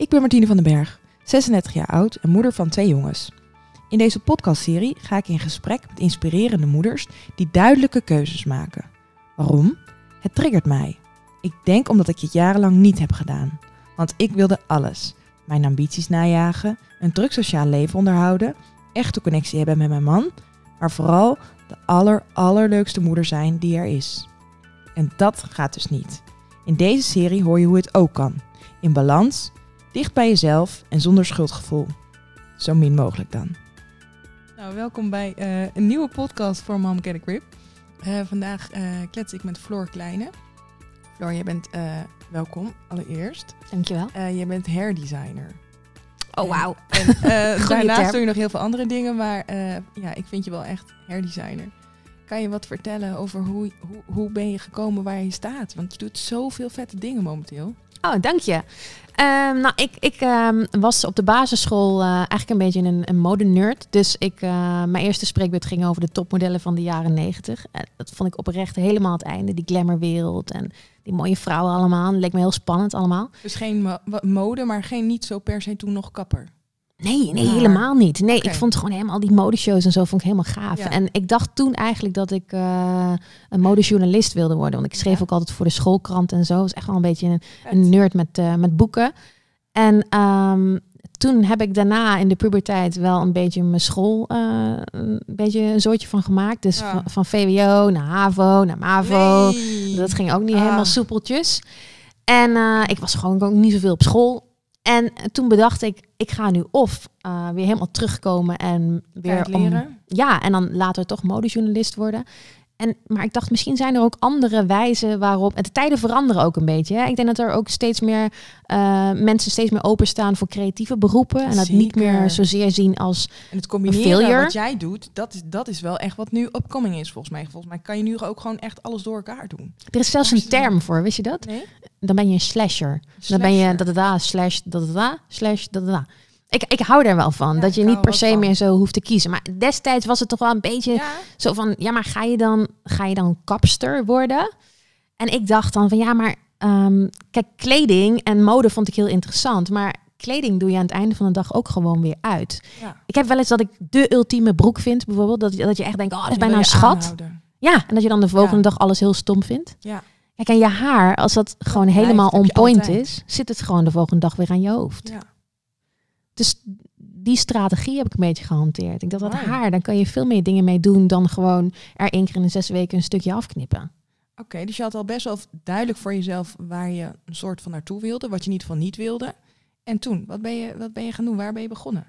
Ik ben Martine van den Berg, 36 jaar oud en moeder van twee jongens. In deze podcastserie ga ik in gesprek met inspirerende moeders die duidelijke keuzes maken. Waarom? Het triggert mij. Ik denk omdat ik het jarenlang niet heb gedaan. Want ik wilde alles. Mijn ambities najagen, een druk sociaal leven onderhouden, echte connectie hebben met mijn man, maar vooral de aller allerleukste moeder zijn die er is. En dat gaat dus niet. In deze serie hoor je hoe het ook kan. In balans, dicht bij jezelf en zonder schuldgevoel. Zo min mogelijk dan. Nou, welkom bij eh, een nieuwe podcast voor Mom Get a Grip. Eh, vandaag uh, klets ik met Floor Kleine. Floor, jij bent welkom allereerst. Dankjewel. jij bent hairdesigner. Oh, wauw. daarnaast doe je nog heel veel andere dingen, maar ja, ik vind je wel echt hairdesigner. Kan je wat vertellen over hoe, hoe, hoe ben je gekomen waar je staat? Want je doet zoveel vette dingen momenteel. Oh, dank je. Um, nou, ik, ik um, was op de basisschool uh, eigenlijk een beetje een, een mode-nerd. Dus ik, uh, mijn eerste spreekbeurt ging over de topmodellen van de jaren negentig. Uh, dat vond ik oprecht helemaal het einde. Die glamourwereld en die mooie vrouwen allemaal. Leek me heel spannend allemaal. Dus geen mo mode, maar geen niet zo per se toen nog kapper? Nee, nee, helemaal niet. Nee, ik vond gewoon helemaal die modeshows en zo vond ik helemaal gaaf. En ik dacht toen eigenlijk dat ik uh, een modejournalist wilde worden. Want ik schreef ook altijd voor de schoolkrant en zo. was echt wel een beetje een, een nerd met, uh, met boeken. En um, toen heb ik daarna in de puberteit wel een beetje mijn school uh, een beetje een soortje van gemaakt. Dus ja. van, van, VWO naar HAVO naar MAVO. Nee. Dat ging ook niet ah. helemaal soepeltjes. En ik was gewoon ook niet zoveel op school. En toen bedacht ik, ik ga nu of uh, weer helemaal terugkomen en weer leren. Om, ja, en dan later toch modejournalist worden. En, maar ik dacht, misschien zijn er ook andere wijzen waarop. En de tijden veranderen ook een beetje. Hè? Ik denk dat er ook steeds meer uh, mensen steeds meer openstaan voor creatieve beroepen. En dat Zeker. niet meer zozeer zien als. En het combineren wat jij doet, dat is, dat is wel echt wat nu upcoming is volgens mij. Volgens mij kan je nu ook gewoon echt alles door elkaar doen. Er is zelfs een term voor, wist je dat? Nee? Dan ben je een slasher. slasher. Dan ben je da da da slash da da da slash da da da. Ik, ik hou er wel van. Ja, dat je niet per se meer zo hoeft te kiezen. Maar destijds was het toch wel een beetje ja. zo van... Ja, maar ga je, dan, ga je dan kapster worden? En ik dacht dan van ja, maar... Um, kijk, kleding en mode vond ik heel interessant. Maar kleding doe je aan het einde van de dag ook gewoon weer uit. Ja. Ik heb wel eens dat ik de ultieme broek vind bijvoorbeeld. Dat, dat je echt denkt, oh, dat is bijna een schat. Aanhouden. Ja, en dat je dan de volgende dag alles heel stom vindt. Ja. Kijk, en je haar, als dat gewoon helemaal on point altijd. is... zit het gewoon de volgende dag weer aan je hoofd. Ja. Dus die strategie heb ik een beetje gehanteerd. Ik dacht dat haar, dan kan je veel meer dingen mee doen dan gewoon er één keer in de zes weken een stukje afknippen. Oké, dus je had al best wel duidelijk voor jezelf waar je een soort van naartoe wilde, wat je ieder geval niet wilde. En toen, wat ben je, wat ben je gaan doen? Waar ben je begonnen?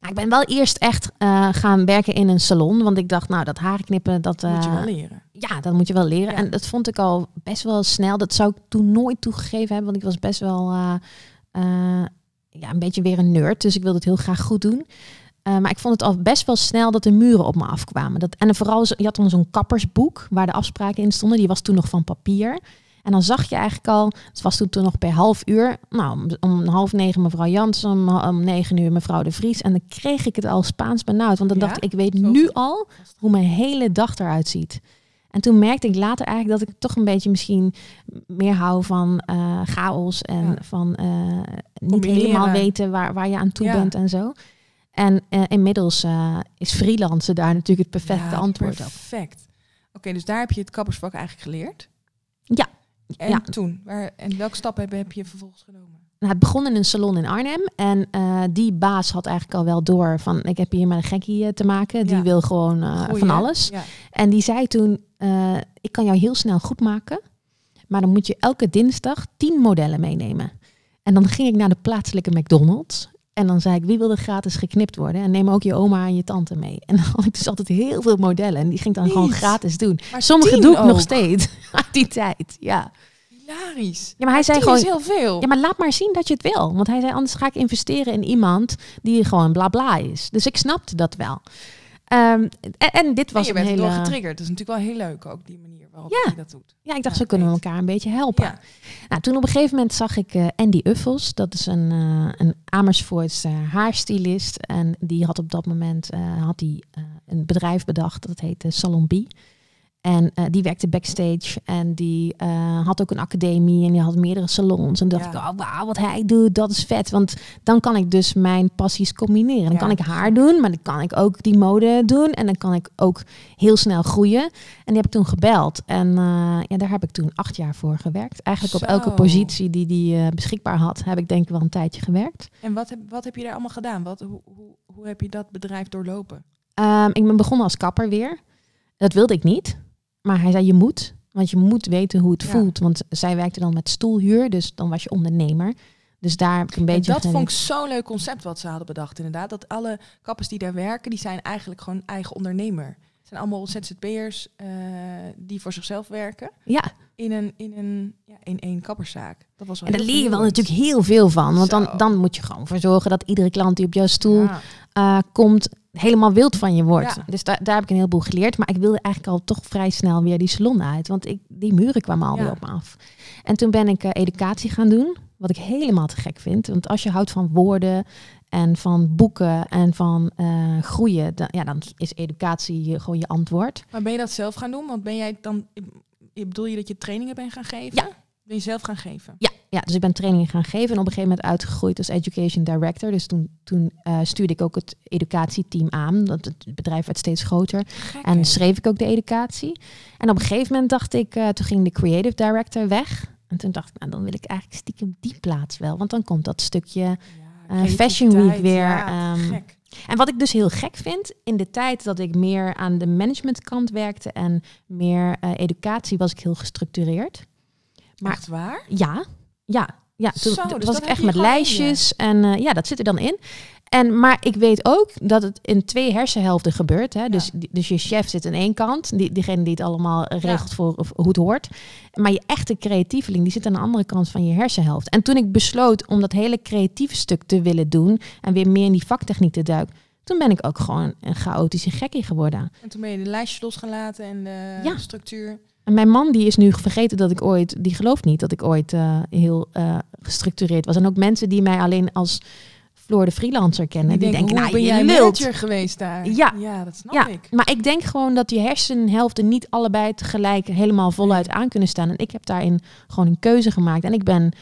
Nou, ik ben wel eerst echt uh, gaan werken in een salon, want ik dacht, nou, dat haar knippen, dat... Moet je uh, wel leren. Ja, dat moet je wel leren. Ja. En dat vond ik al best wel snel. Dat zou ik toen nooit toegegeven hebben, want ik was best wel uh, uh, ja, een beetje weer een nerd. Dus ik wilde het heel graag goed doen. Uh, maar ik vond het al best wel snel dat de muren op me afkwamen. Dat, en vooral, je had dan zo'n kappersboek waar de afspraken in stonden. Die was toen nog van papier. En dan zag je eigenlijk al, het was toen, toen nog per half uur. Nou, om, om half negen mevrouw Jans, om, om negen uur mevrouw De Vries. En dan kreeg ik het al Spaans benauwd. Want dan Ja? dacht ik, ik weet Zo nu al hoe mijn hele dag eruit ziet. En toen merkte ik later eigenlijk dat ik toch een beetje misschien meer hou van eh, chaos en Ja. van eh, niet Combineren. helemaal weten waar, waar je aan toe Ja. bent en zo. En eh, inmiddels is freelancen daar natuurlijk het perfecte Ja, antwoord op. Perfect. Oké, dus daar heb je het kappersvak eigenlijk geleerd. Ja. En toen, waar, en welke stappen heb, heb je vervolgens genomen? Nou, het begon in een salon in Arnhem. En eh, die baas had eigenlijk al wel door van... ik heb hier met een gekkie eh, te maken. Die Ja. wil gewoon eh, Goeie, van alles. Ja. En die zei toen... ik kan jou heel snel goed maken. Maar dan moet je elke dinsdag tien modellen meenemen. En dan ging ik naar de plaatselijke McDonald's. En dan zei ik, wie wil er gratis geknipt worden? En neem ook je oma en je tante mee. En dan had ik dus altijd heel veel modellen. En die ging ik dan gewoon gratis doen. Maar Sommige doe ik nog steeds. Uit die tijd, ja. Hilarisch. Ja, maar hij zei gewoon... is heel veel. Ja, maar laat maar zien dat je het wil. Want hij zei, anders ga ik investeren in iemand die gewoon bla bla is. Dus ik snapte dat wel. Ehm, en, en dit En was je een bent hele... getriggerd. Dat is natuurlijk wel heel leuk ook, die manier waarop Ja. je dat doet. Ja, ik dacht, Ja, zo kunnen we elkaar een beetje helpen. Ja. Nou, toen op een gegeven moment zag ik eh, Andy Uffels. Dat is een, eh een Amersfoortse haarstylist. En die had op dat moment eh, had die, eh, een bedrijf bedacht. Dat heette Salon B. En uh, die werkte backstage en die uh, had ook een academie en die had meerdere salons. En dacht ik, oh wauw, wat hij doet, dat is vet. Want dan kan ik dus mijn passies combineren. Dan kan ik haar doen, maar dan kan ik ook die mode doen. En dan kan ik ook heel snel groeien. En die heb ik toen gebeld. En uh, ja, daar heb ik toen acht jaar voor gewerkt. Eigenlijk op elke positie die die beschikbaar had, heb ik denk ik wel een tijdje gewerkt. En wat heb, wat heb je daar allemaal gedaan? Wat, hoe, hoe, hoe heb je dat bedrijf doorlopen? Um, ik ben begonnen als kapper weer. Dat wilde ik niet. Maar hij zei, je moet. Want je moet weten hoe het voelt. Want zij werkte dan met stoelhuur. Dus dan was je ondernemer. Dus daar heb ik een beetje. En dat vond ik zo'n leuk concept wat ze hadden bedacht, inderdaad. Dat alle kappers die daar werken, die zijn eigenlijk gewoon eigen ondernemer. Zijn allemaal ZZP'ers uh, die voor zichzelf werken. Ja. In een, in een, ja, in één kapperszaak. Dat was wel en daar leer je wel natuurlijk heel veel van. Want dan, dan moet je gewoon voor zorgen dat iedere klant die op jouw stoel ja. uh, komt, helemaal wild van je wordt. Dus daar, daar heb ik een heleboel geleerd. Maar ik wilde eigenlijk al toch vrij snel weer die salon uit. Want ik, die muren kwamen alweer ja. op me af. En toen ben ik uh, educatie gaan doen. Wat ik helemaal te gek vind. Want als je houdt van woorden en van boeken en van uh, groeien, dan, ja, dan is educatie gewoon je antwoord. Maar ben je dat zelf gaan doen? Want ben jij dan, bedoel je dat je trainingen bent gaan geven? Ja. Ben je zelf gaan geven? Ja, ja, dus ik ben trainingen gaan geven en op een gegeven moment uitgegroeid als education director. Dus toen, toen uh, stuurde ik ook het educatieteam aan. Dat het bedrijf werd steeds groter. en schreef ik ook de educatie. En op een gegeven moment dacht ik, uh, toen ging de creative director weg. En toen dacht ik, nou dan wil ik eigenlijk stiekem die plaats wel. Want dan komt dat stukje ja, uh, Fashion Week weer. Ja, um, en wat ik dus heel gek vind, in de tijd dat ik meer aan de managementkant werkte en meer educatie, was ik heel gestructureerd. Maar, Echt waar? Ja, ja, ja. Toen Zo, dus was ik echt met lijstjes en uh, ja, dat zit er dan in. En, maar ik weet ook dat het in twee hersenhelften gebeurt. Hè? Dus, dus je chef zit aan één kant, die, diegene die het allemaal regelt voor of, hoe het hoort. Maar je echte creatieveling, die zit aan de andere kant van je hersenhelft. En toen ik besloot om dat hele creatieve stuk te willen doen en weer meer in die vaktechniek te duiken, toen ben ik ook gewoon een chaotische gekkie geworden. En toen ben je de lijstjes losgelaten en de ja. structuur. En mijn man die is nu vergeten dat ik ooit, die gelooft niet dat ik ooit uh, heel uh, gestructureerd was. En ook mensen die mij alleen als Floor de freelancer kennen, die, die denken, nou, ben jij manager geweest daar? Ja, ja dat snap ja, ik. Maar ik denk gewoon dat die hersenhelften niet allebei tegelijk helemaal voluit aan kunnen staan. En ik heb daarin gewoon een keuze gemaakt. En ik ben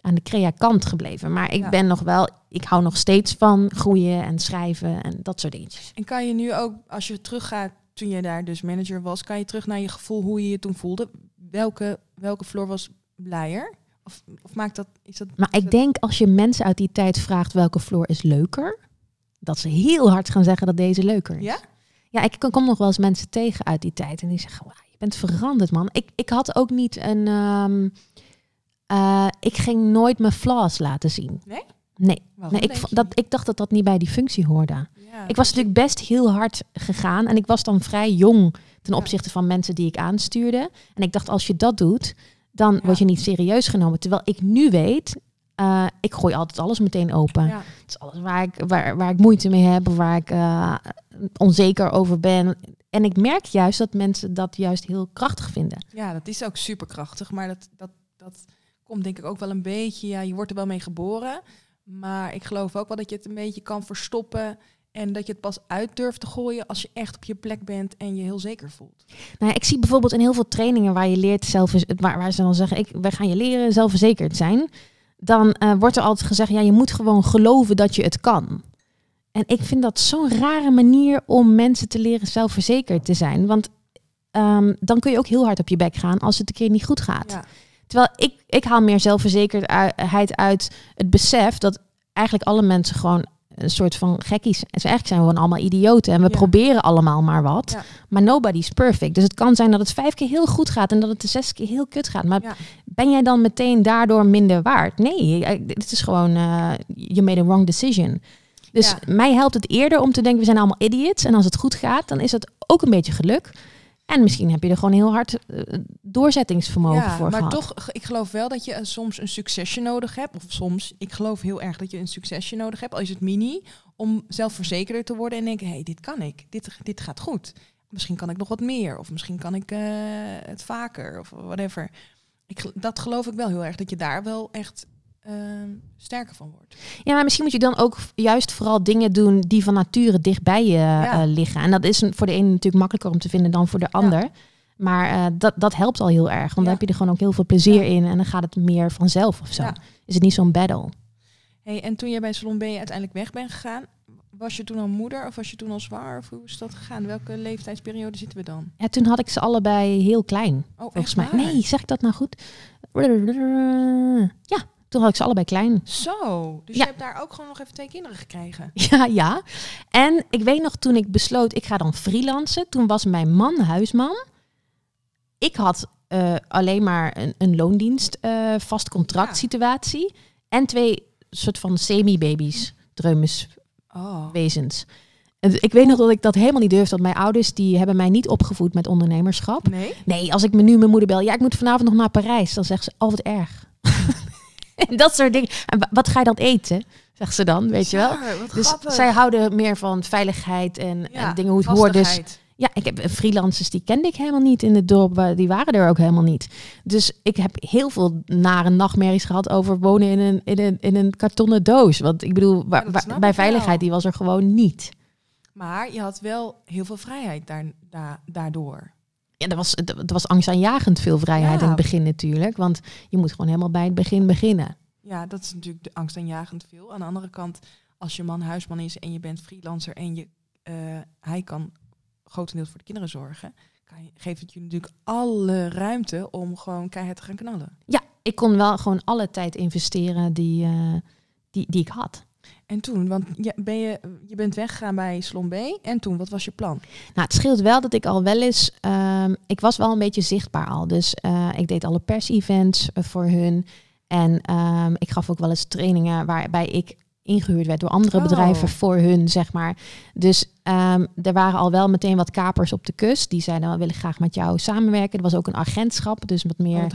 aan de crea kant gebleven. Maar ik ja. ben nog wel, ik hou nog steeds van groeien en schrijven en dat soort dingetjes. En kan je nu ook, als je teruggaat toen je daar dus manager was, kan je terug naar je gevoel hoe je je toen voelde? Welke, welke Floor was blijer? Of, of maakt dat, is dat... Maar ik denk als je mensen uit die tijd vraagt welke Floor is leuker, dat ze heel hard gaan zeggen dat deze leuker is. Ja? Ja, ik kom nog wel eens mensen tegen uit die tijd en die zeggen, wow, je bent veranderd man. Ik, ik had ook niet een... Um, uh, ik ging nooit mijn flaws laten zien. Nee? Nee, nee ik, dat, ik dacht dat dat niet bij die functie hoorde. Ja, ik was natuurlijk best heel hard gegaan en ik was dan vrij jong ten opzichte van mensen die ik aanstuurde. En ik dacht, als je dat doet, dan word je niet serieus genomen. Terwijl ik nu weet, uh, ik gooi altijd alles meteen open. Het is alles waar ik, waar, waar ik moeite mee heb, waar ik uh, onzeker over ben. En ik merk juist dat mensen dat juist heel krachtig vinden. Ja, dat is ook super krachtig. Maar dat, dat, dat komt denk ik ook wel een beetje, ja, je wordt er wel mee geboren. Maar ik geloof ook wel dat je het een beetje kan verstoppen. En dat je het pas uit durft te gooien als je echt op je plek bent en je heel zeker voelt. Nou, ik zie bijvoorbeeld in heel veel trainingen waar je leert zelf, waar, waar ze dan zeggen, ik, wij gaan je leren zelfverzekerd zijn. Dan uh, wordt er altijd gezegd, ja, je moet gewoon geloven dat je het kan. En ik vind dat zo'n rare manier om mensen te leren zelfverzekerd te zijn. Want um, dan kun je ook heel hard op je bek gaan als het een keer niet goed gaat. Ja. Terwijl ik, ik haal meer zelfverzekerdheid uit het besef dat eigenlijk alle mensen gewoon een soort van gekkies. En eigenlijk zijn we gewoon allemaal idioten. En we proberen allemaal maar wat. Ja. Maar nobody's perfect. Dus het kan zijn dat het vijf keer heel goed gaat en dat het de zes keer heel kut gaat. Maar ben jij dan meteen daardoor minder waard? Nee, dit is gewoon, uh, you made a wrong decision. Dus mij helpt het eerder om te denken, we zijn allemaal idiots. En als het goed gaat, dan is het ook een beetje geluk. En misschien heb je er gewoon heel hard uh, doorzettingsvermogen ja, voor maar toch, ik geloof wel dat je soms een succesje nodig hebt. Of soms, ik geloof heel erg dat je een succesje nodig hebt, al is het mini, om zelfverzekerder te worden en denken, hé, hey, dit kan ik, dit, dit gaat goed. Misschien kan ik nog wat meer, of misschien kan ik uh, het vaker, of whatever. Ik, dat geloof ik wel heel erg, dat je daar wel echt uh, sterker van wordt. Ja, maar misschien moet je dan ook juist vooral dingen doen die van nature dichtbij je ja. uh, liggen. En dat is voor de ene natuurlijk makkelijker om te vinden dan voor de ander. Maar uh, dat, dat helpt al heel erg. Want dan heb je er gewoon ook heel veel plezier in. En dan gaat het meer vanzelf of zo. Is het niet zo'n battle. Hey, en toen jij bij Salon B uiteindelijk weg bent gegaan, was je toen al moeder of was je toen al zwaar? Of hoe is dat gegaan? Welke leeftijdsperiode zitten we dan? Ja, toen had ik ze allebei heel klein. Oh, volgens mij. Nee, zeg ik dat nou goed? Ja, toen had ik ze allebei klein. Zo, dus je hebt daar ook gewoon nog even twee kinderen gekregen? Ja, ja. En ik weet nog toen ik besloot, ik ga dan freelancen. Toen was mijn man huisman. Ik had uh, alleen maar een, een loondienst, uh, vast contract situatie. En twee soort van semi-baby's, dreumes, oh. wezens. Ik weet nog dat ik dat helemaal niet durfde. Want mijn ouders die hebben mij niet opgevoed met ondernemerschap. Nee? Nee, als ik me nu mijn moeder bel. Ja, ik moet vanavond nog naar Parijs. Dan zegt ze, oh wat erg. en dat soort dingen. En wat ga je dan eten? Zegt ze dan, weet je wel. dus zij houden meer van veiligheid en, en dingen hoe het hoort. Dus ja, ik heb freelancers die kende ik helemaal niet in het dorp. Die waren er ook helemaal niet. Dus ik heb heel veel nare nachtmerries gehad over wonen in een, in een, in een kartonnen doos. Want ik bedoel, bij veiligheid, die was er gewoon niet. Maar je had wel heel veel vrijheid daar, daardoor. Ja, er was, er was angstaanjagend veel vrijheid in het begin natuurlijk. Want je moet gewoon helemaal bij het begin beginnen. Ja, dat is natuurlijk de angstaanjagend veel. Aan de andere kant, als je man huisman is en je bent freelancer en je, uh, hij kan grotendeels voor de kinderen zorgen, kan je, geeft het je natuurlijk alle ruimte om gewoon keihard te gaan knallen. Ja, ik kon wel gewoon alle tijd investeren die, uh, die, die ik had. En toen, want je, ben je, je bent weggegaan bij Slom B. En toen, wat was je plan? Nou, het scheelt wel dat ik al wel eens... Um, ik was wel een beetje zichtbaar al. Dus uh, ik deed alle pers-events voor hun. En um, ik gaf ook wel eens trainingen waarbij ik ingehuurd werd door andere oh. bedrijven voor hun, zeg maar. Dus um, er waren al wel meteen wat kapers op de kust. Die zeiden, we willen graag met jou samenwerken. Er was ook een agentschap, dus wat meer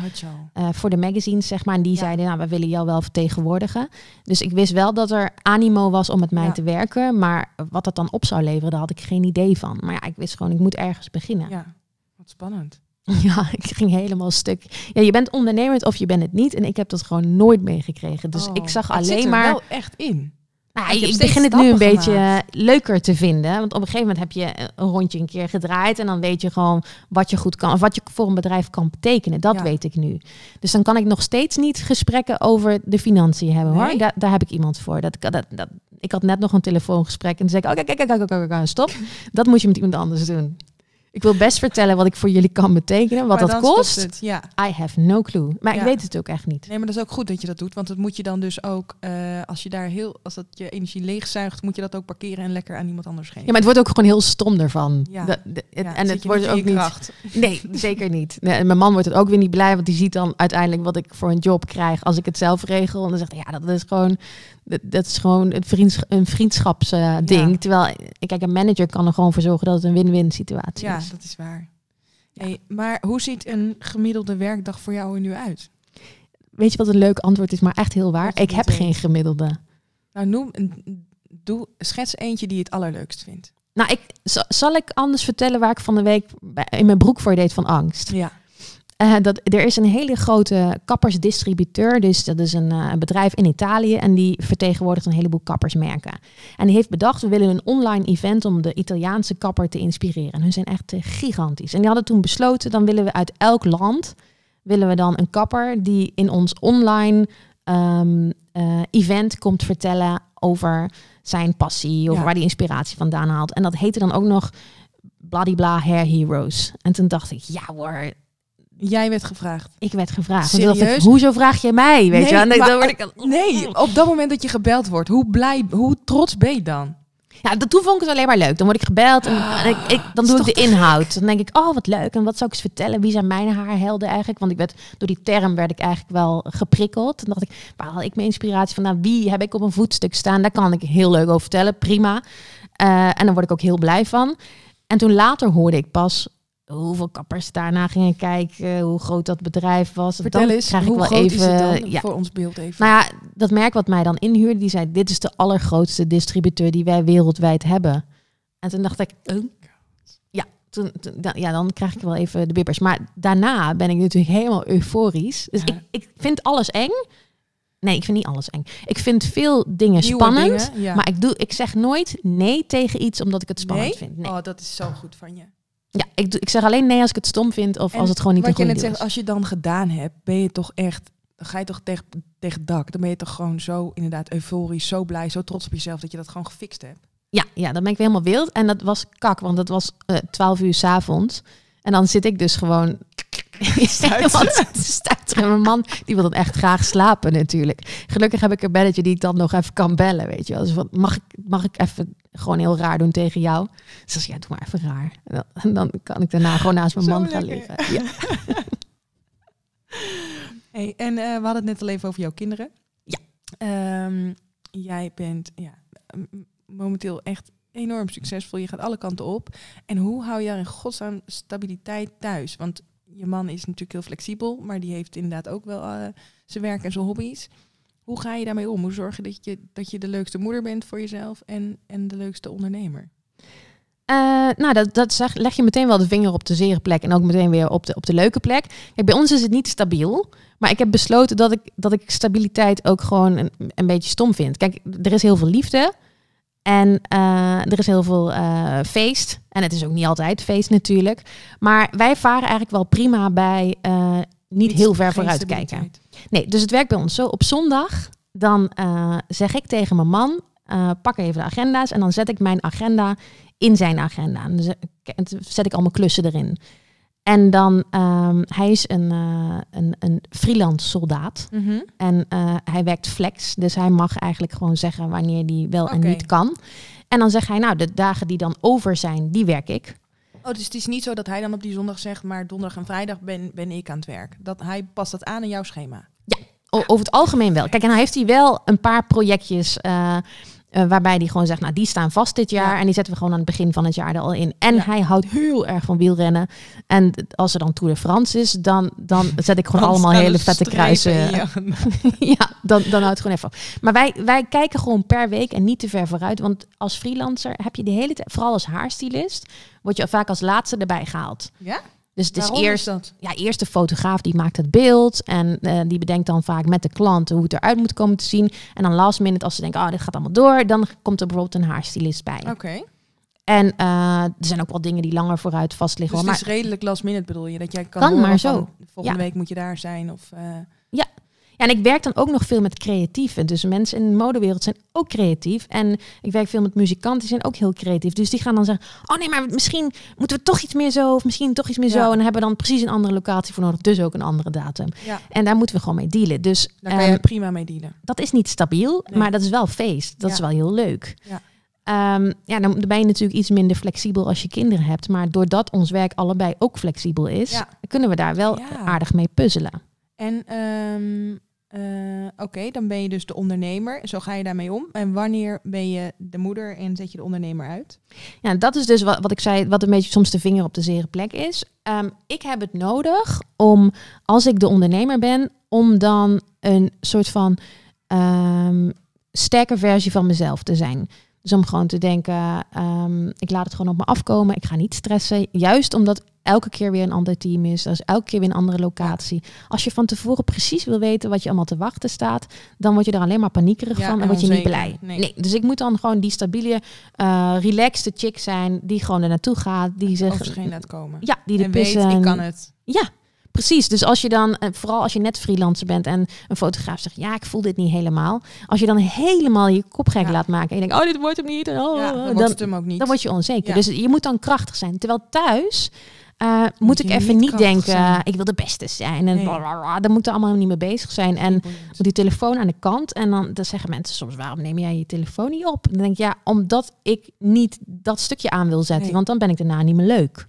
uh, voor de magazines, zeg maar. En die zeiden, nou, we willen jou wel vertegenwoordigen. Dus ik wist wel dat er animo was om met mij te werken. Maar wat dat dan op zou leveren, daar had ik geen idee van. Maar ja, ik wist gewoon, ik moet ergens beginnen. Ja, wat spannend. Ja, ik ging helemaal stuk. Ja, je bent ondernemend of je bent het niet. En ik heb dat gewoon nooit meegekregen. Dus ik oh, zag alleen maar. wel echt in. Nou, ik, begin het nu een beetje leuker te vinden. Want op een gegeven moment heb je een rondje een keer gedraaid. En dan weet je gewoon wat je goed kan. Of wat je voor een bedrijf kan betekenen. Dat weet ik nu. Dus dan kan ik nog steeds niet gesprekken over de financiën hebben hoor. Daar, daar heb ik iemand voor. Dat, dat, dat, ik had net nog een telefoongesprek. En dan zei ik: Oké, kijk, kijk, kijk, kijk, stop. Dat moet je met iemand anders doen. Ik wil best vertellen wat ik voor jullie kan betekenen, wat dat kost. Het, ja. I have no clue. Maar ik weet het ook echt niet. Nee, maar dat is ook goed dat je dat doet, want dat moet je dan dus ook, uh, als je daar heel, als dat je energie leegzuigt, moet je dat ook parkeren en lekker aan iemand anders geven. Ja, maar het wordt ook gewoon heel stom ervan. Ja. En het wordt ook niet. Nee, zeker niet. Nee, mijn man wordt het ook weer niet blij, want die ziet dan uiteindelijk wat ik voor een job krijg als ik het zelf regel. En dan zegt hij, ja, dat is gewoon dat, is gewoon een, vriends, een vriendschapsding. Uh, Terwijl, kijk, een manager kan er gewoon voor zorgen dat het een win-win situatie is. Ja, dat is waar. Hey, maar hoe ziet een gemiddelde werkdag voor jou er nu uit? Weet je wat een leuk antwoord is, maar echt heel waar? Ik heb geen gemiddelde. Nou, noem, doe, schets eentje die je het allerleukst vindt. Nou, ik, zal ik anders vertellen waar ik van de week in mijn broek voor deed van angst? Ja. Uh, dat, er is een hele grote kappersdistributeur. Dus dat is een, uh, bedrijf in Italië. En die vertegenwoordigt een heleboel kappersmerken. En die heeft bedacht, we willen een online event om de Italiaanse kapper te inspireren. En hun zijn echt uh, gigantisch. En die hadden toen besloten, dan willen we uit elk land... willen we dan een kapper die in ons online um, event komt vertellen over zijn passie. Of waar die inspiratie vandaan haalt. En dat heette dan ook nog Bladibla Hair Heroes. En toen dacht ik, ja hoor Jij werd gevraagd. Ik werd gevraagd. Serieus? hoezo vraag je mij? Weet nee, je? Nee, dan word ik... nee, op dat moment dat je gebeld wordt, hoe blij, hoe trots ben je dan? Ja, dat, toen vond ik het alleen maar leuk. Dan word ik gebeld en, ik, ik, dan doe ik de inhoud. Dan denk ik, oh wat leuk. En wat zou ik eens vertellen? Wie zijn mijn haarhelden eigenlijk? Want ik werd, door die term werd ik eigenlijk wel geprikkeld. Dan dacht ik, waar haal ik mijn inspiratie van? Nou, wie heb ik op een voetstuk staan? Daar kan ik heel leuk over vertellen. Prima. Uh, en dan word ik ook heel blij van. En toen later hoorde ik pas hoeveel kappers daarna gingen kijken, hoe groot dat bedrijf was. Vertel dan eens, krijg ik wel even ja, voor ons beeld even. Nou ja, dat merk wat mij dan inhuurde, die zei: dit is de allergrootste distributeur die wij wereldwijd hebben. En toen dacht ik, oh. ja, toen, ja, dan krijg ik wel even de bibbers. Maar daarna ben ik natuurlijk helemaal euforisch. Dus ik, ik vind alles eng. Nee, ik vind niet alles eng. Ik vind veel dingen spannend, maar ik, doe, ik zeg nooit nee tegen iets omdat ik het spannend vind. Nee. Oh, dat is zo goed van je. Ja, ik, ik zeg alleen nee als ik het stom vind of als het gewoon niet een goede Wat je net zegt, als je het dan gedaan hebt, ben je toch echt, dan ga je toch tegen, tegen dak. Dan ben je toch gewoon zo inderdaad euforisch, zo blij, zo trots op jezelf dat je dat gewoon gefixt hebt. Ja, ja, dan ben ik weer helemaal wild. En dat was kak, want dat was uh, 12 uur s avonds. En dan zit ik dus gewoon stuiteren. Mijn man die wil dan echt graag slapen natuurlijk. Gelukkig heb ik een belletje die ik dan nog even kan bellen, weet je wel. Dus wat, mag, ik, mag ik even gewoon heel raar doen tegen jou? Dus als ja, doe maar even raar. En dan, kan ik daarna gewoon naast mijn man gaan liggen. Ja. hey, en uh, we hadden het net al even over jouw kinderen. Ja. Um, jij bent ja, momenteel echt enorm succesvol. Je gaat alle kanten op. En hoe hou je er in godsnaam stabiliteit thuis? Want je man is natuurlijk heel flexibel, maar die heeft inderdaad ook wel uh, zijn werk en zijn hobby's. Hoe ga je daarmee om? Hoe zorg je dat je, dat je de leukste moeder bent voor jezelf en, en de leukste ondernemer? Uh, nou, dat, dat leg je meteen wel de vinger op de zere plek en ook meteen weer op de, op de leuke plek. Kijk, bij ons is het niet stabiel, maar ik heb besloten dat ik, dat ik stabiliteit ook gewoon een, een beetje stom vind. Kijk, er is heel veel liefde, en uh, er is heel veel uh, feest. En het is ook niet altijd feest natuurlijk. Maar wij varen eigenlijk wel prima bij uh, niet heel ver vooruit kijken. Nee, dus het werkt bij ons zo. Op zondag dan zeg ik tegen mijn man, pak even de agenda's. En dan zet ik mijn agenda in zijn agenda. En dan zet ik al mijn klussen erin. En dan, um, hij is een, uh, een, een freelance soldaat. Mm -hmm. En uh, hij werkt flex. Dus hij mag eigenlijk gewoon zeggen wanneer hij wel okay. en niet kan. En dan zegt hij, nou, de dagen die dan over zijn, die werk ik. Oh, dus het is niet zo dat hij dan op die zondag zegt, maar donderdag en vrijdag ben, ben ik aan het werk. Dat hij past dat aan in jouw schema. Ja, over het algemeen wel. Kijk, en hij heeft hij wel een paar projectjes. Uh, uh, waarbij die gewoon zegt, nou die staan vast dit jaar. Ja. En die zetten we gewoon aan het begin van het jaar er al in. En ja. hij houdt heel erg van wielrennen. En als er dan Tour de France is, dan, dan zet ik gewoon allemaal hele vette kruisen. Ja, ja dan, dan houdt het gewoon even. Maar wij, wij kijken gewoon per week en niet te ver vooruit. Want als freelancer heb je de hele tijd, vooral als haarstylist, word je vaak als laatste erbij gehaald. Ja? Dus het is eerst, dat? Ja, eerst de fotograaf die maakt het beeld. En uh, die bedenkt dan vaak met de klant hoe het eruit moet komen te zien. En dan last minute, als ze denken, oh, dit gaat allemaal door, dan komt er bijvoorbeeld een haarstylist bij. Oké. Okay. En uh, er zijn ook wel dingen die langer vooruit vast liggen. Dus maar het is redelijk last minute bedoel je? Dat jij kan, kan maar zo. Van, volgende ja. week moet je daar zijn? Of, uh... Ja, ja, en ik werk dan ook nog veel met creatieven. Dus mensen in de modewereld zijn ook creatief. En ik werk veel met muzikanten, die zijn ook heel creatief. Dus die gaan dan zeggen, oh nee, maar misschien moeten we toch iets meer zo. Of misschien toch iets meer ja. zo. En dan hebben we dan precies een andere locatie voor nodig. Dus ook een andere datum. Ja. En daar moeten we gewoon mee dealen. Dus, daar kan um, je prima mee dealen. Dat is niet stabiel, nee. maar dat is wel feest. Dat ja. is wel heel leuk. Ja. Um, ja, dan ben je natuurlijk iets minder flexibel als je kinderen hebt. Maar doordat ons werk allebei ook flexibel is, ja. kunnen we daar wel aardig mee puzzelen. En um, uh, oké, dan ben je dus de ondernemer. Zo ga je daarmee om. En wanneer ben je de moeder en zet je de ondernemer uit? Ja, dat is dus wat, wat ik zei, wat een beetje soms de vinger op de zere plek is. Um, ik heb het nodig om, als ik de ondernemer ben, om dan een soort van um, sterke versie van mezelf te zijn. Dus om gewoon te denken, um, ik laat het gewoon op me afkomen. Ik ga niet stressen. Juist omdat elke keer weer een ander team is. Dus elke keer weer een andere locatie. Als je van tevoren precies wil weten wat je allemaal te wachten staat, dan word je er alleen maar paniekerig ja, van en, word je niet blij. Nee. Nee. Dus ik moet dan gewoon die stabiele, uh, relaxte chick zijn die gewoon er naartoe gaat. Die zich, heen laat komen. Ja, die de en weet, pissen. ik kan het. Ja, Precies, dus als je dan, eh, vooral als je net freelancer bent en een fotograaf zegt, ja, ik voel dit niet helemaal. Als je dan helemaal je kop gek Ja. laat maken en je denkt, oh, dit wordt hem niet. Oh, Ja, dan dan, wordt het hem ook niet. dan word je onzeker. Ja. Dus je moet dan krachtig zijn. Terwijl thuis eh, moet, Moet ik even niet denken, zijn. ik wil de beste zijn. En Nee. blablabla. daar moeten allemaal niet mee bezig zijn. En moet die telefoon aan de kant. En dan, dan zeggen mensen soms, waarom neem jij je telefoon niet op? Dan denk ik, ja, omdat ik niet dat stukje aan wil zetten. Nee. Want dan ben ik daarna niet meer leuk.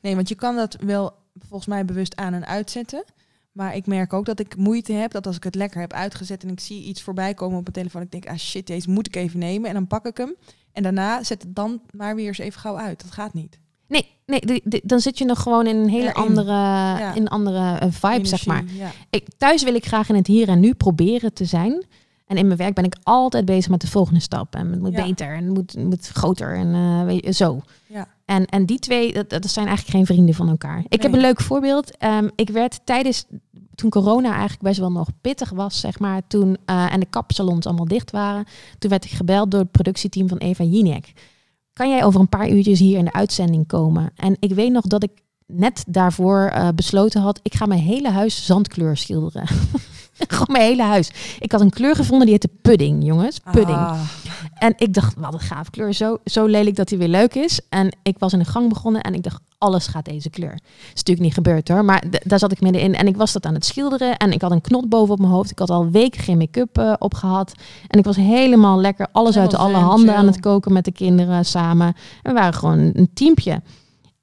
Nee, want je kan dat wel volgens mij bewust aan en uitzetten. Maar ik merk ook dat ik moeite heb dat als ik het lekker heb uitgezet en ik zie iets voorbij komen op mijn telefoon, ik denk, ah shit, deze moet ik even nemen. En dan pak ik hem. En daarna zet het dan maar weer eens even gauw uit. Dat gaat niet. Nee, nee de- de- dan zit je nog gewoon in een hele Erin. andere, in andere eh, vibe, zeg maar. Ja. Ik, thuis wil ik graag in het hier en nu proberen te zijn. En in mijn werk ben ik altijd bezig met de volgende stap. En het moet Ja. beter en het moet, het moet groter en eh, weet je, zo. Ja. En, en die twee, dat, dat zijn eigenlijk geen vrienden van elkaar. Ik heb een leuk voorbeeld. Ehm, ik werd tijdens, toen corona eigenlijk best wel nog pittig was, zeg maar, toen, eh, en de kapsalons allemaal dicht waren, toen werd ik gebeld door het productieteam van Eva Jinek. Kan jij over een paar uurtjes hier in de uitzending komen? En ik weet nog dat ik net daarvoor uh, besloten had, ik ga mijn hele huis zandkleur schilderen. Gewoon mijn hele huis. Ik had een kleur gevonden die heette pudding, jongens. Pudding. Ah. En ik dacht, wat een gaaf kleur. Zo, zo lelijk dat hij weer leuk is. En ik was in de gang begonnen en ik dacht, alles gaat deze kleur. is natuurlijk niet gebeurd hoor, maar daar zat ik middenin. En ik was dat aan het schilderen en ik had een knot boven op mijn hoofd. Ik had al weken geen make-up uh, opgehad. En ik was helemaal lekker alles uit alle handen aan het koken met de kinderen samen. En we waren gewoon een teampje.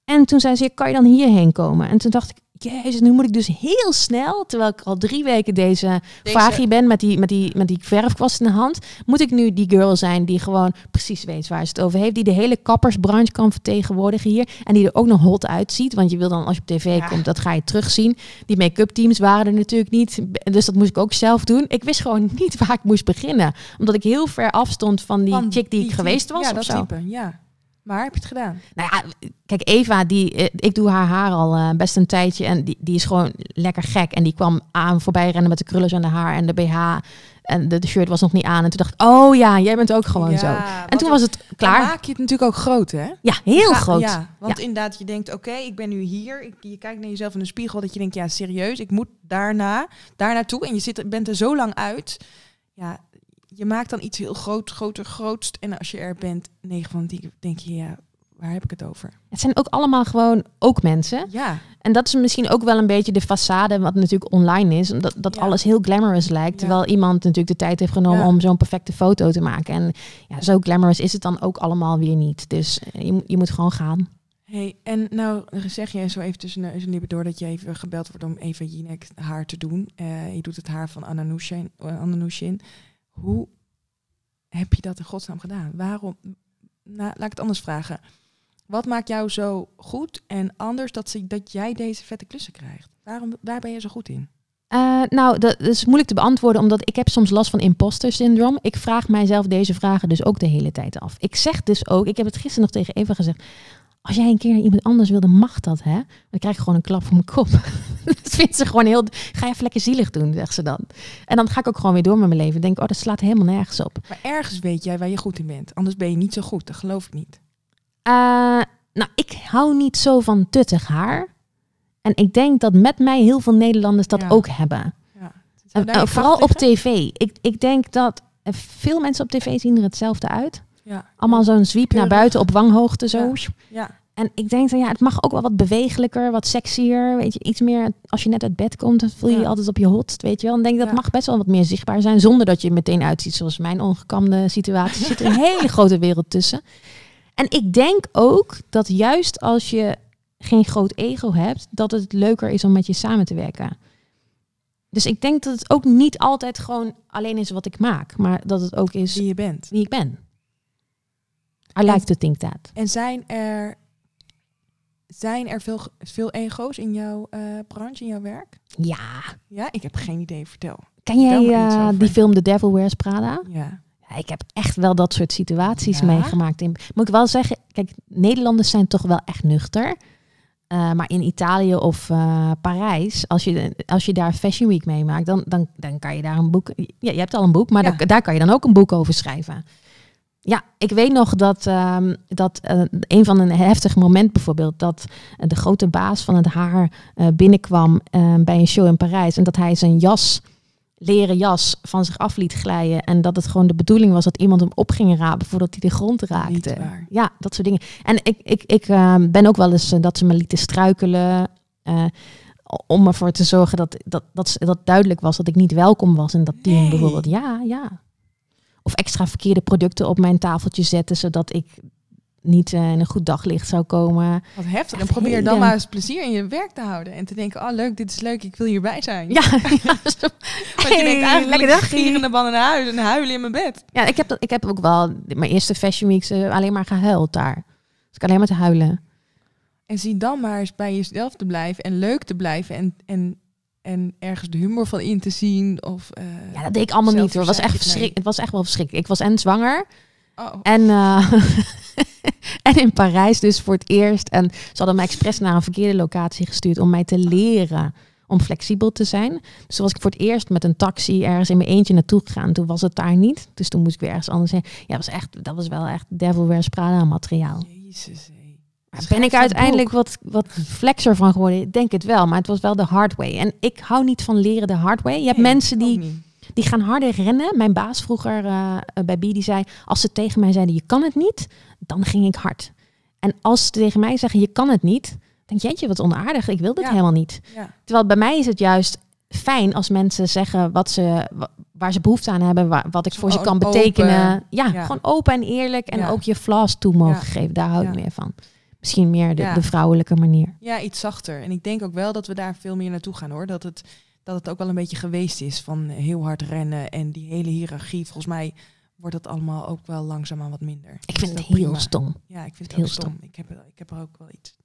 En toen zei ze, kan je dan hierheen komen? En toen dacht ik, jezus, nu moet ik dus heel snel, terwijl ik al drie weken deze, deze... ben met die, met, die, met die verfkwast in de hand, moet ik nu die girl zijn die gewoon precies weet waar ze het over heeft, die de hele kappersbranche kan vertegenwoordigen hier en die er ook nog hot uitziet, want je wil dan als je op tv komt, dat ga je terugzien. Die make-up teams waren er natuurlijk niet, dus dat moest ik ook zelf doen. Ik wist gewoon niet waar ik moest beginnen, omdat ik heel ver afstond van die chick die, ik geweest was. Ja, dat type, ja. Maar heb je het gedaan? Nou ja, kijk, Eva, die, eh, ik doe haar haar al uh, best een tijdje. En die, die is gewoon lekker gek. En die kwam aan voorbij rennen met de krullers aan de haar en de BH. En de, de, shirt was nog niet aan. En toen dacht ik, oh ja, jij bent ook gewoon zo. En toen was het klaar. Dan maak je het natuurlijk ook groot, hè? Ja, heel groot. Ja, want inderdaad, je denkt, oké, ik ben nu hier. Ik, je kijkt naar jezelf in de spiegel. Dat je denkt, ja, serieus, ik moet daarna, daar naartoe. En je zit, bent er zo lang uit. Ja, je maakt dan iets heel groot, groter, grootst. En als je er bent, negen van die denk je, ja, waar heb ik het over? Het zijn ook allemaal gewoon ook mensen. Ja. En dat is misschien ook wel een beetje de façade wat natuurlijk online is. Dat, dat alles heel glamorous lijkt. Terwijl iemand natuurlijk de tijd heeft genomen om zo'n perfecte foto te maken. En ja, zo glamorous is het dan ook allemaal weer niet. Dus eh, je, je moet gewoon gaan. Hey, en nou zeg je zo even tussen neus en lippen door dat je even gebeld wordt om even Jinek haar te doen. Uh, je doet het haar van Anna Nushin. Uh, Hoe heb je dat in godsnaam gedaan? Waarom? Laat ik het anders vragen. Wat maakt jou zo goed en anders dat, ze, dat jij deze vette klussen krijgt? Waarom, waar ben je zo goed in? Uh, nou, dat is moeilijk te beantwoorden, omdat ik heb soms last van imposter syndroom. Ik vraag mijzelf deze vragen dus ook de hele tijd af. Ik zeg dus ook, ik heb het gisteren nog tegen Eva gezegd. Als jij een keer naar iemand anders wilde, mag dat, hè? Dan krijg ik gewoon een klap voor mijn kop. dat vindt ze gewoon heel... Ga even lekker zielig doen, zegt ze dan. En dan ga ik ook gewoon weer door met mijn leven. Denk, oh, dat slaat helemaal nergens op. Maar ergens weet jij waar je goed in bent. Anders ben je niet zo goed, dat geloof ik niet. Uh, nou, ik hou niet zo van tuttig haar. En ik denk dat met mij heel veel Nederlanders dat ook hebben. Ja. Uh, vooral op tv. Ik, ik denk dat veel mensen op tv zien er hetzelfde uit. Ja. Allemaal zo'n zwiep naar buiten op wanghoogte zo. Ja. En ik denk dan ja, het mag ook wel wat bewegelijker, wat sexier. Weet je, iets meer als je net uit bed komt, dan voel je je altijd op je hot. Weet je wel. En denk dat mag best wel wat meer zichtbaar zijn. Zonder dat je meteen uitziet zoals mijn ongekamde situatie. Er zit een hele grote wereld tussen. En ik denk ook dat juist als je geen groot ego hebt, dat het leuker is om met je samen te werken. Dus ik denk dat het ook niet altijd gewoon alleen is wat ik maak, maar dat het ook is wie je bent. Wie ik ben. I like to think that. En zijn er, zijn er veel, veel ego's in jouw uh, branche, in jouw werk? Ja. Ja, ik heb geen idee. Vertel. Ken jij uh, die film The Devil Wears Prada? Ja. ja. Ik heb echt wel dat soort situaties meegemaakt. In, moet ik wel zeggen, kijk, Nederlanders zijn toch wel echt nuchter. Uh, maar in Italië of uh, Parijs, als je, als je daar Fashion Week meemaakt, dan, dan, dan kan je daar een boek. Ja, je hebt al een boek, maar ja. daar, daar kan je dan ook een boek over schrijven. Ja, ik weet nog dat, um, dat uh, een van een heftig moment bijvoorbeeld, dat uh, de grote baas van het haar uh, binnenkwam bij een show in Parijs en dat hij zijn jas, leren jas, van zich af liet glijden en dat het gewoon de bedoeling was dat iemand hem op ging rapen voordat hij de grond raakte. Ja, dat soort dingen. En ik, ik, ik ehm, ben ook wel eens dat ze me lieten struikelen om ervoor te zorgen dat, dat, dat, dat duidelijk was dat ik niet welkom was in dat team bijvoorbeeld. Ja, ja of extra verkeerde producten op mijn tafeltje zetten, zodat ik niet uh, in een goed daglicht zou komen. Wat heftig. En probeer dan maar eens plezier in je werk te houden. En te denken, oh leuk, dit is leuk, ik wil hierbij zijn. Ja. ja. hey, je denkt eigenlijk, lekker dag. gierende ban naar huis en huilen in mijn bed. Ja, ik heb, dat, ik heb ook wel mijn eerste fashion weeks uh, alleen maar gehuild daar. Dus ik alleen maar te huilen. En zie dan maar eens bij jezelf te blijven en leuk te blijven en, en en ergens de humor van in te zien. Of, uh, ja, dat deed ik allemaal niet hoor. Het was echt verschrik. Het was echt wel verschrikkelijk. Ik was en zwanger. Oh. En, uh, en in Parijs dus voor het eerst. En ze hadden mij expres naar een verkeerde locatie gestuurd om mij te leren om flexibel te zijn. Dus toen was ik voor het eerst met een taxi ergens in mijn eentje naartoe gegaan. Toen was het daar niet. Dus toen moest ik weer ergens anders heen. Ja, was, echt, dat was wel echt Devil Wears Prada materiaal. Jezus, ben ik uiteindelijk wat, wat flexer van geworden? Ik denk het wel, maar het was wel de hard way. En ik hou niet van leren de hard way. Je hebt mensen die, die gaan harder rennen. Mijn baas vroeger uh, bij B, die zei... als ze tegen mij zeiden, je kan het niet, dan ging ik hard. En als ze tegen mij zeggen, je kan het niet... denk jeetje, wat onaardig, ik wil dit helemaal niet. Ja. Terwijl bij mij is het juist fijn als mensen zeggen wat ze, waar ze behoefte aan hebben, wat ik voor ze kan betekenen. Ja, gewoon open en eerlijk en ook je flaws toe mogen geven. Daar hou ik meer van. Misschien meer de, de, vrouwelijke manier. Ja, iets zachter. En ik denk ook wel dat we daar veel meer naartoe gaan hoor. Dat het, dat het ook wel een beetje geweest is van heel hard rennen en die hele hiërarchie. Volgens mij wordt dat allemaal ook wel langzaamaan wat minder. Ik vind het heel stom. Ja, ik vind het heel stom. Ik, heb, ik heb er ook wel iets.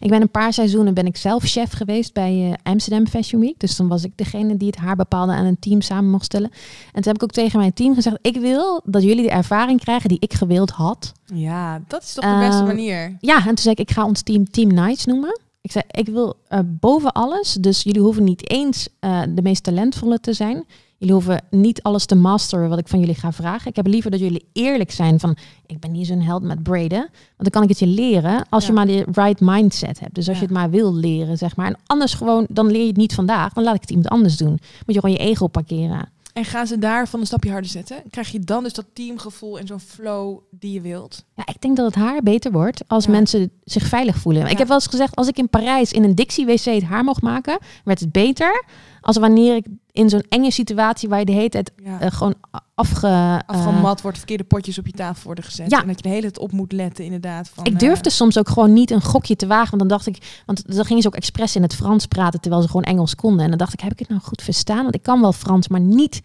Ik ben een paar seizoenen ben ik zelf chef geweest bij uh, Amsterdam Fashion Week. Dus dan was ik degene die het haar bepaalde aan een team samen mocht stellen. En toen heb ik ook tegen mijn team gezegd: ik wil dat jullie de ervaring krijgen die ik gewild had. Ja, dat is toch de beste ehm, manier. Ja, en toen zei ik: ik ga ons team Team Nights noemen. Ik zei: ik wil uh, boven alles, dus jullie hoeven niet eens uh, de meest talentvolle te zijn. Jullie hoeven niet alles te masteren wat ik van jullie ga vragen. Ik heb liever dat jullie eerlijk zijn van, ik ben niet zo'n held met braiden. Want dan kan ik het je leren als je maar de right mindset hebt. Dus als je het maar wil leren, zeg maar. En anders gewoon, dan leer je het niet vandaag. Dan laat ik het iemand anders doen. Moet je gewoon je ego parkeren. En gaan ze daar van een stapje harder zetten? Krijg je dan dus dat teamgevoel en zo'n flow die je wilt? Ja, ik denk dat het haar beter wordt als mensen zich veilig voelen. Ik heb wel eens gezegd, als ik in Parijs in een Dixie WC het haar mocht maken, werd het beter als wanneer ik in zo'n enge situatie waar je de hele tijd uh, gewoon afge, uh, afgemat wordt, verkeerde potjes op je tafel worden gezet. Ja. En dat je de hele tijd op moet letten, inderdaad. Van, ik durfde uh, soms ook gewoon niet een gokje te wagen. Want dan dacht ik, want dan gingen ze ook expres in het Frans praten terwijl ze gewoon Engels konden. En dan dacht ik, heb ik het nou goed verstaan? Want ik kan wel Frans, maar niet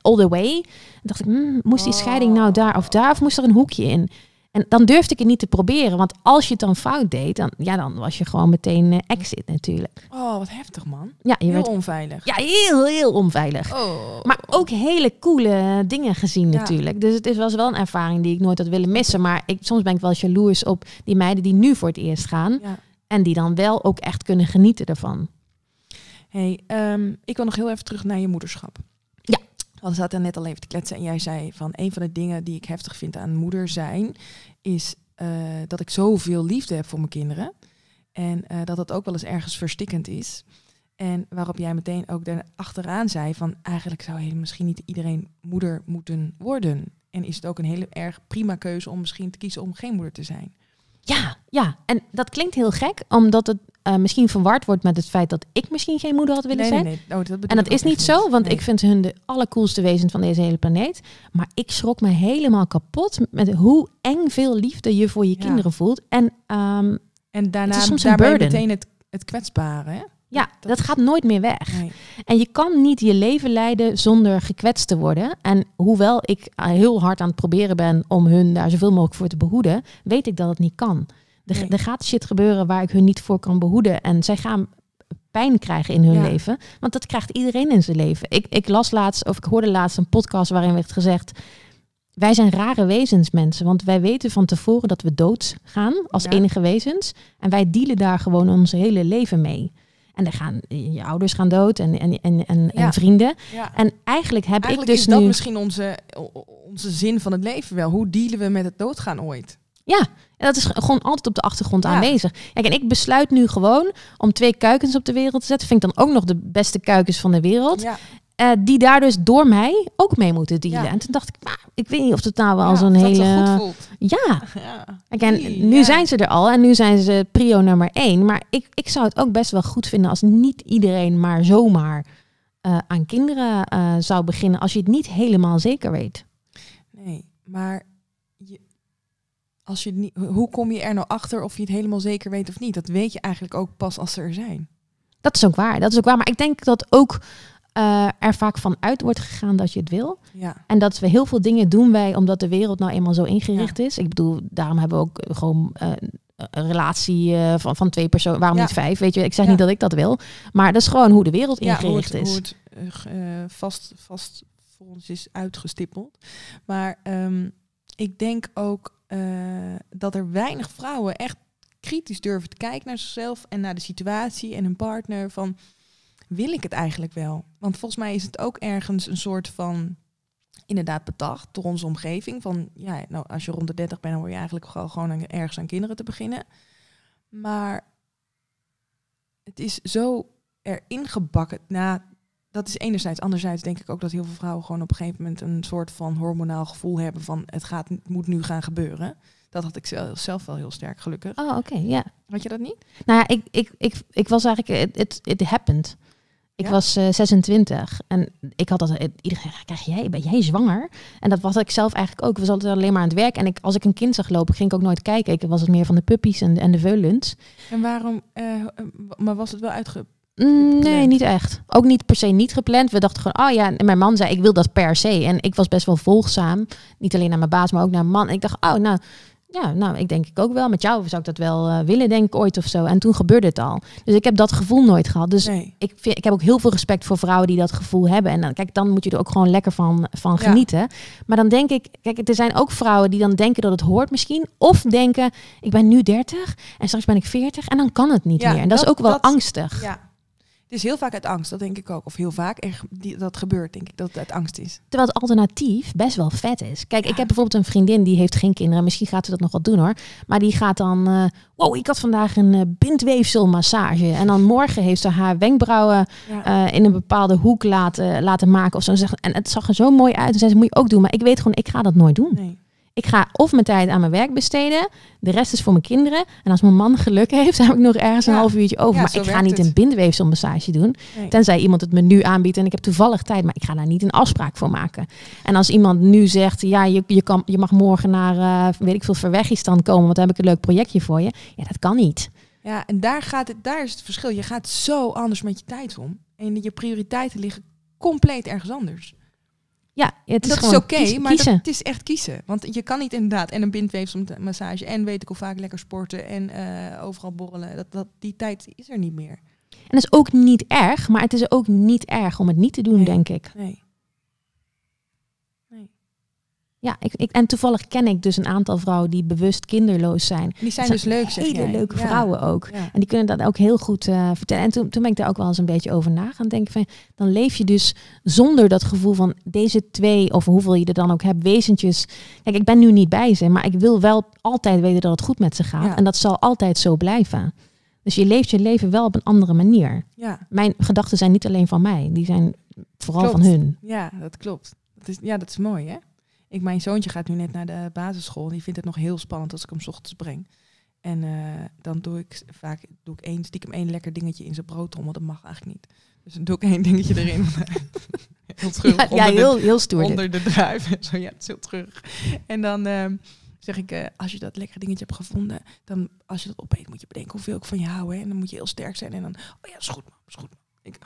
all the way. Dan dacht ik, mm, moest die scheiding nou daar of daar? Of moest er een hoekje in? En dan durfde ik het niet te proberen. Want als je het dan fout deed, dan, ja, dan was je gewoon meteen uh, exit natuurlijk. Oh, wat heftig man. Ja, je heel werd, onveilig. Ja, heel, heel onveilig. Oh. Maar ook hele coole dingen gezien natuurlijk. Dus het was wel een ervaring die ik nooit had willen missen. Maar ik, soms ben ik wel jaloers op die meiden die nu voor het eerst gaan. Ja. En die dan wel ook echt kunnen genieten ervan. hey, um, ik wil nog heel even terug naar je moederschap. We zaten net al even te kletsen en jij zei van een van de dingen die ik heftig vind aan moeder zijn, is uh, dat ik zoveel liefde heb voor mijn kinderen. En uh, dat het ook wel eens ergens verstikkend is. En waarop jij meteen ook achteraan zei van eigenlijk zou heel, misschien niet iedereen moeder moeten worden. En is het ook een hele erg prima keuze om misschien te kiezen om geen moeder te zijn. Ja, ja. En dat klinkt heel gek, omdat het uh, misschien verward wordt met het feit dat ik misschien geen moeder had willen zijn. Nee, nee. Oh, dat en dat is niet zo, want ik vind hun de allercoolste wezens van deze hele planeet. Maar ik schrok me helemaal kapot met hoe eng veel liefde je voor je kinderen voelt. En, um, en daarna soms daarbij meteen het, het kwetsbare. Hè? Ja, dat, gaat nooit meer weg. En je kan niet je leven leiden zonder gekwetst te worden. En hoewel ik heel hard aan het proberen ben om hun daar zoveel mogelijk voor te behoeden, weet ik dat het niet kan. Er, er gaat shit gebeuren waar ik hun niet voor kan behoeden. En zij gaan pijn krijgen in hun leven. Want dat krijgt iedereen in zijn leven. Ik, ik las laatst, of ik hoorde laatst een podcast waarin werd gezegd. Wij zijn rare wezens, mensen. Want wij weten van tevoren dat we dood gaan als enige wezens. En wij dealen daar gewoon ons hele leven mee. En dan gaan je ouders gaan dood en, en, en, en, en vrienden. En eigenlijk heb ik dus is dat misschien onze, onze zin van het leven wel. Hoe dealen we met het doodgaan ooit? Ja, en dat is gewoon altijd op de achtergrond aanwezig. Kijk, en ik besluit nu gewoon om twee kuikens op de wereld te zetten. Vind ik dan ook nog de beste kuikens van de wereld. Ja. Uh, die daar dus door mij ook mee moeten dealen. En toen dacht ik, nou, ik weet niet of het nou wel ja, zo'n hele. Goed voelt. Ja. ja. En nu zijn ze er al en nu zijn ze prio nummer één. Maar ik, ik zou het ook best wel goed vinden als niet iedereen maar zomaar uh, aan kinderen uh, zou beginnen. Als je het niet helemaal zeker weet. Nee, maar als je niet, hoe kom je er nou achter of je het helemaal zeker weet of niet? Dat weet je eigenlijk ook pas als ze er zijn. Dat is ook waar. Dat is ook waar. Maar ik denk dat ook uh, er vaak van uit wordt gegaan dat je het wil. Ja. En dat we heel veel dingen doen wij omdat de wereld nou eenmaal zo ingericht is. Ik bedoel, daarom hebben we ook gewoon uh, een relatie uh, van, van twee personen. Waarom niet vijf? Weet je, ik zeg niet dat ik dat wil. Maar dat is gewoon hoe de wereld ingericht hoe het, is. Hoe het vast, vast voor ons is uitgestippeld. Maar um, ik denk ook uh, dat er weinig vrouwen echt kritisch durven te kijken naar zichzelf en naar de situatie en hun partner. Van wil ik het eigenlijk wel? Want volgens mij is het ook ergens een soort van inderdaad bedacht door onze omgeving. Van ja, nou als je rond de 30 bent, dan word je eigenlijk gewoon, ergens aan kinderen te beginnen. Maar het is zo erin gebakken. Nou, dat is enerzijds. Anderzijds denk ik ook dat heel veel vrouwen gewoon op een gegeven moment een soort van hormonaal gevoel hebben van het gaat, het moet nu gaan gebeuren. Dat had ik zelf wel heel sterk gelukkig. Oh, oké, ja. Had je dat niet? Nou ja, ik, ik, ik, ik was eigenlijk, it, it happened. Ik was uh, eh, 26 en ik had dat iedereen krijg jij ben jij zwanger? En dat was ik zelf eigenlijk ook. We altijd alleen maar aan het werk en ik als ik een kind zag lopen, ging ik ook nooit kijken. Ik was het meer van de puppies en de, en de veulens. En waarom? Uh, maar was het wel uitge Mm, nee, niet echt. Ook niet per se niet gepland. We dachten gewoon, oh ja, en mijn man zei, ik wil dat per se. En ik was best wel volgzaam. Niet alleen naar mijn baas, maar ook naar mijn man. En ik dacht, oh, nou, ja, nou, ik denk ik ook wel. Met jou zou ik dat wel uh, willen, denk ik ooit of zo. En toen gebeurde het al. Dus ik heb dat gevoel nooit gehad. Dus ik, vind, ik heb ook heel veel respect voor vrouwen die dat gevoel hebben. En dan, kijk, dan moet je er ook gewoon lekker van, van genieten. Maar dan denk ik, kijk, er zijn ook vrouwen die dan denken dat het hoort misschien. Of denken, ik ben nu 30 en straks ben ik 40 en dan kan het niet meer. En dat, is ook wel angstig. Ja, het is heel vaak uit angst, dat denk ik ook. Of heel vaak, die, dat gebeurt, denk ik, dat het uit angst is. Terwijl het alternatief best wel vet is. Kijk, ik heb bijvoorbeeld een vriendin die heeft geen kinderen. Misschien gaat ze dat nog wel doen hoor. Maar die gaat dan, uh, wow, ik had vandaag een uh, bindweefselmassage. En dan morgen heeft ze haar wenkbrauwen uh, in een bepaalde hoek laten, laten maken. Of zo. En het zag er zo mooi uit. En zei ze, moet je ook doen. Maar ik weet gewoon, ik ga dat nooit doen. Nee. Ik ga of mijn tijd aan mijn werk besteden. De rest is voor mijn kinderen. En als mijn man geluk heeft, dan heb ik nog ergens een half uurtje over. maar ik ga niet een bindweefselmassage doen. Tenzij iemand het me nu aanbiedt en ik heb toevallig tijd. Maar ik ga daar niet een afspraak voor maken. En als iemand nu zegt, ja, je, je, kan, je mag morgen naar, uh, weet ik veel, Verwegistan komen. Want dan heb ik een leuk projectje voor je. Ja, dat kan niet. Ja, en daar, gaat het, daar is het verschil. Je gaat zo anders met je tijd om. En je prioriteiten liggen compleet ergens anders. Ja, het is dat is oké, maar het is echt kiezen. Want je kan niet inderdaad en een bindweefselmassage en weet ik hoe vaak lekker sporten en uh, overal borrelen. Dat, dat, die tijd is er niet meer. En dat is ook niet erg, maar het is ook niet erg om het niet te doen, denk ik. Nee. Ja, ik, ik, en toevallig ken ik dus een aantal vrouwen die bewust kinderloos zijn. Die zijn dus leuk, zeg Hele leuke vrouwen ook. En die kunnen dat ook heel goed uh, vertellen. En toen, toen ben ik daar ook wel eens een beetje over na gaan denken. Van, dan leef je dus zonder dat gevoel van deze twee, of hoeveel je er dan ook hebt, wezentjes. Kijk, ik ben nu niet bij ze, maar ik wil wel altijd weten dat het goed met ze gaat. En dat zal altijd zo blijven. Dus je leeft je leven wel op een andere manier. Ja. Mijn gedachten zijn niet alleen van mij, die zijn vooral van hun. Ja, dat klopt. Dat is, ja, dat is mooi, hè? Ik, mijn zoontje gaat nu net naar de basisschool. Die vindt het nog heel spannend als ik hem ochtends breng. En uh, dan doe ik vaak doe ik één, stiekem één lekker dingetje in zijn broodtrommel. Dat mag eigenlijk niet. Dus dan doe ik één dingetje erin. heel terug. Ja, ja heel, heel stoer. Onder de druif. Zo, ja, het is heel terug. En dan uh, zeg ik, uh, als je dat lekkere dingetje hebt gevonden, dan als je dat opeet, moet je bedenken hoeveel ik van je hou. Hè? En dan moet je heel sterk zijn. En dan, oh ja, is goed, is goed. Ik,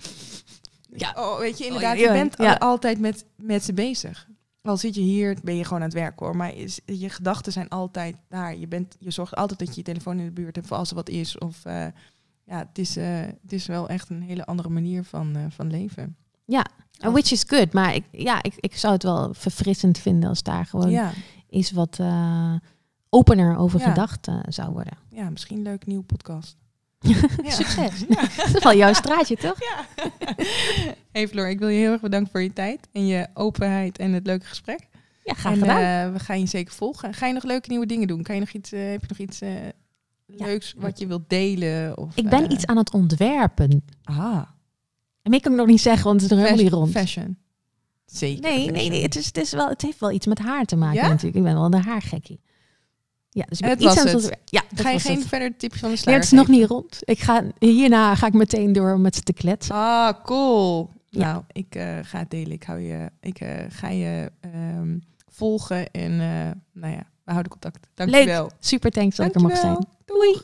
ja, oh, weet je, inderdaad, oh, je bent altijd met, met ze bezig. Al zit je hier, ben je gewoon aan het werk hoor. Maar is, je gedachten zijn altijd daar. Je, bent, je zorgt altijd dat je je telefoon in de buurt hebt voor als er wat is. Of uh, ja, het is, uh, het is wel echt een hele andere manier van, uh, van leven. Ja, which is good. Maar ik, ja, ik, ik zou het wel verfrissend vinden als daar gewoon ja. is wat opener over ja. gedacht zou worden. Ja, misschien een leuk nieuwe podcast. Succes. Dat is wel jouw straatje, toch? Ja. hey Floor, ik wil je heel erg bedanken voor je tijd en je openheid en het leuke gesprek. Ja, graag en, gedaan. Uh, we gaan je zeker volgen. Ga je nog leuke nieuwe dingen doen? Kan je nog iets, uh, heb je nog iets uh, leuks wat je wilt delen? Of, ik ben iets aan het ontwerpen. Ah. En ik kan het nog niet zeggen, want het is nog helemaal niet rond. Fashion. Zeker. Nee, nee, nee. Het, is, het, is wel, het heeft wel iets met haar te maken ja? natuurlijk. Ik ben wel de haargekkie. Ja, dus het was het. Ja, ga je geen het. verder tips van de sluier Nee, het is nog niet rond. Ik ga, hierna ga ik meteen door met ze te kletsen. Ah, cool. Ja. Nou, ik uh, ga het delen. Ik, hou je, ik uh, ga je um, volgen en uh, nou ja, we houden contact. Dankjewel. Leuk. Super thanks dat ik er mag zijn. Doei.